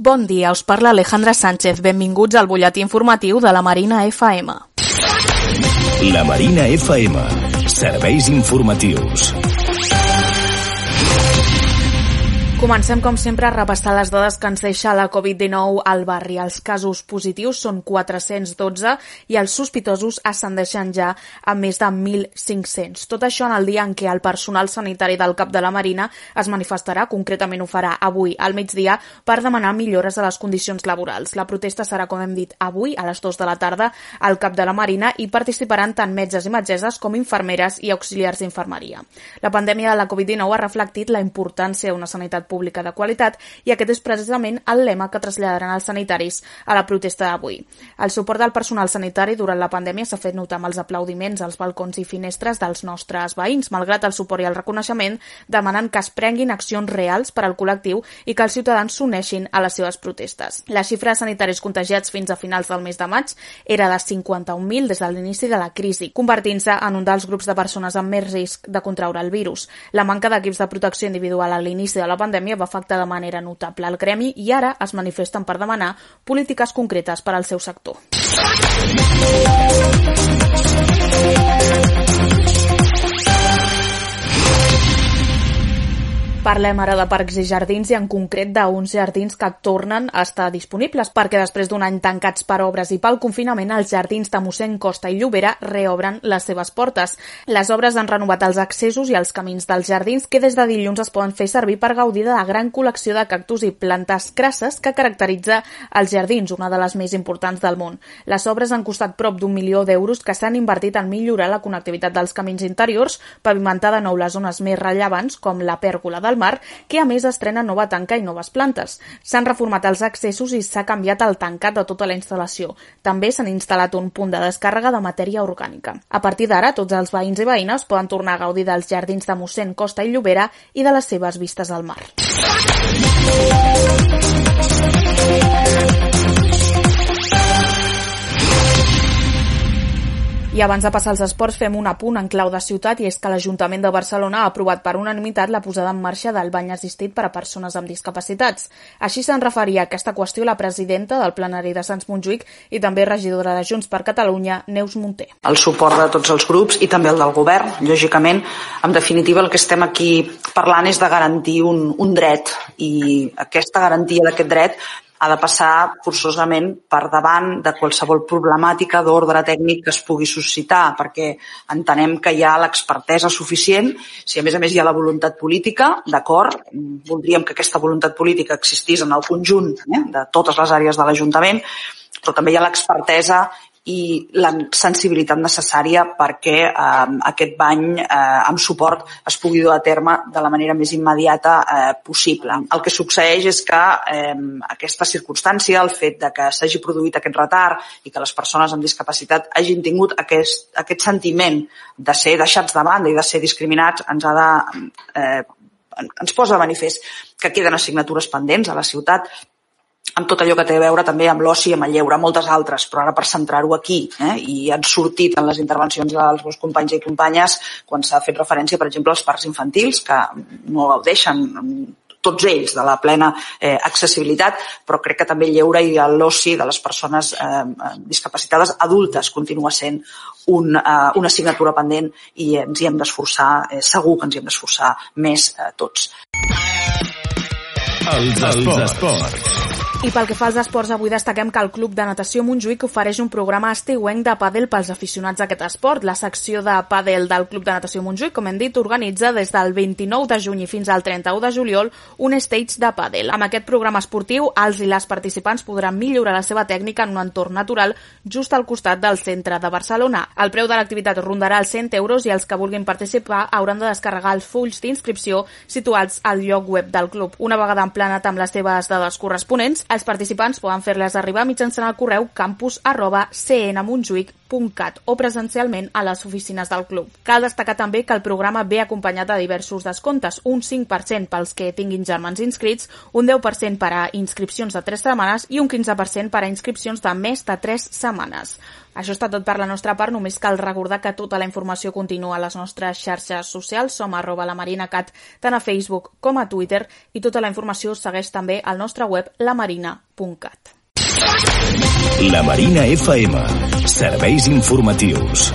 Bon dia, us parla Alejandra Sánchez. Benvinguts al butlletí informatiu de la Marina FM. La Marina FM. Serveis informatius. Comencem, com sempre, a repassar les dades que ens deixa la Covid-19 al barri. Els casos positius són 412 i els sospitosos ascendeixen ja a més de 1.500. Tot això en el dia en què el personal sanitari del cap de la Marina es manifestarà, concretament ho farà avui al migdia, per demanar millores a les condicions laborals. La protesta serà, com hem dit, avui a les 2 de la tarda al cap de la Marina i participaran tant metges i metgesses com infermeres i auxiliars d'infermeria. La pandèmia de la Covid-19 ha reflectit la importància d'una sanitat pública de qualitat i aquest és precisament el lema que traslladaran els sanitaris a la protesta d'avui. El suport del personal sanitari durant la pandèmia s'ha fet notar amb els aplaudiments als balcons i finestres dels nostres veïns, malgrat el suport i el reconeixement, demanant que es prenguin accions reals per al col·lectiu i que els ciutadans s'uneixin a les seves protestes. La xifra de sanitaris contagiats fins a finals del mes de maig era de 51.000 des de l'inici de la crisi, convertint-se en un dels grups de persones amb més risc de contraure el virus. La manca d'equips de protecció individual a l'inici de la pandèmia pandèmia va afectar de manera notable el gremi i ara es manifesten per demanar polítiques concretes per al seu sector. Parlem ara de parcs i jardins i en concret d'uns jardins que tornen a estar disponibles perquè després d'un any tancats per obres i pel confinament els jardins de mossèn Costa i Llobera reobren les seves portes. Les obres han renovat els accessos i els camins dels jardins que des de dilluns es poden fer servir per gaudir de la gran col·lecció de cactus i plantes crasses que caracteritza els jardins, una de les més importants del món. Les obres han costat prop d'un milió d'euros que s'han invertit en millorar la connectivitat dels camins interiors, pavimentar de nou les zones més rellevants com la pèrgola del mar, que a més estrena nova tanca i noves plantes. S'han reformat els accessos i s'ha canviat el tancat de tota la instal·lació. També s'han instal·lat un punt de descàrrega de matèria orgànica. A partir d'ara, tots els veïns i veïnes poden tornar a gaudir dels jardins de mossèn Costa i Llobera i de les seves vistes al mar. I abans de passar als esports fem un apunt en clau de ciutat i és que l'Ajuntament de Barcelona ha aprovat per unanimitat la posada en marxa del bany assistit per a persones amb discapacitats. Així se'n referia a aquesta qüestió la presidenta del plenari de Sants Montjuïc i també regidora de Junts per Catalunya, Neus Munter. El suport de tots els grups i també el del govern, lògicament. En definitiva, el que estem aquí parlant és de garantir un, un dret i aquesta garantia d'aquest dret ha de passar forçosament per davant de qualsevol problemàtica d'ordre tècnic que es pugui suscitar, perquè entenem que hi ha l'expertesa suficient, si a més a més hi ha la voluntat política, d'acord, voldríem que aquesta voluntat política existís en el conjunt eh, de totes les àrees de l'Ajuntament, però també hi ha l'expertesa i la sensibilitat necessària perquè eh, aquest bany eh, amb suport es pugui dur a terme de la manera més immediata eh, possible. El que succeeix és que eh, aquesta circumstància, el fet de que s'hagi produït aquest retard i que les persones amb discapacitat hagin tingut aquest, aquest sentiment de ser deixats de banda i de ser discriminats, ens ha de eh, ens posa de manifest que queden assignatures pendents a la ciutat amb tot allò que té a veure també amb l'oci amb el lleure, moltes altres, però ara per centrar-ho aquí, eh, i han sortit en les intervencions dels meus companys i companyes quan s'ha fet referència, per exemple, als parcs infantils, que no gaudeixen tots ells de la plena eh, accessibilitat, però crec que també el lleure i l'oci de les persones eh, discapacitades adultes continua sent un, eh, una assignatura pendent i ens hi hem d'esforçar, eh, segur que ens hi hem d'esforçar més eh, tots. Els esports. Els esports. I pel que fa als esports, avui destaquem que el Club de Natació Montjuïc ofereix un programa estiuenc de pàdel pels aficionats a aquest esport. La secció de pàdel del Club de Natació Montjuïc, com hem dit, organitza des del 29 de juny fins al 31 de juliol un stage de pàdel. Amb aquest programa esportiu, els i les participants podran millorar la seva tècnica en un entorn natural just al costat del centre de Barcelona. El preu de l'activitat rondarà els 100 euros i els que vulguin participar hauran de descarregar els fulls d'inscripció situats al lloc web del club. Una vegada emplenat amb les seves dades corresponents, els participants poden fer-les arribar mitjançant el correu campus arroba cnmontjuïc.com marina.cat o presencialment a les oficines del club. Cal destacar també que el programa ve acompanyat de diversos descomptes, un 5% pels que tinguin germans inscrits, un 10% per a inscripcions de 3 setmanes i un 15% per a inscripcions de més de 3 setmanes. Això està tot per la nostra part, només cal recordar que tota la informació continua a les nostres xarxes socials, som arroba la marinacat tant a Facebook com a Twitter i tota la informació segueix també al nostre web lamarina.cat. La Marina FM. Serveis informatius.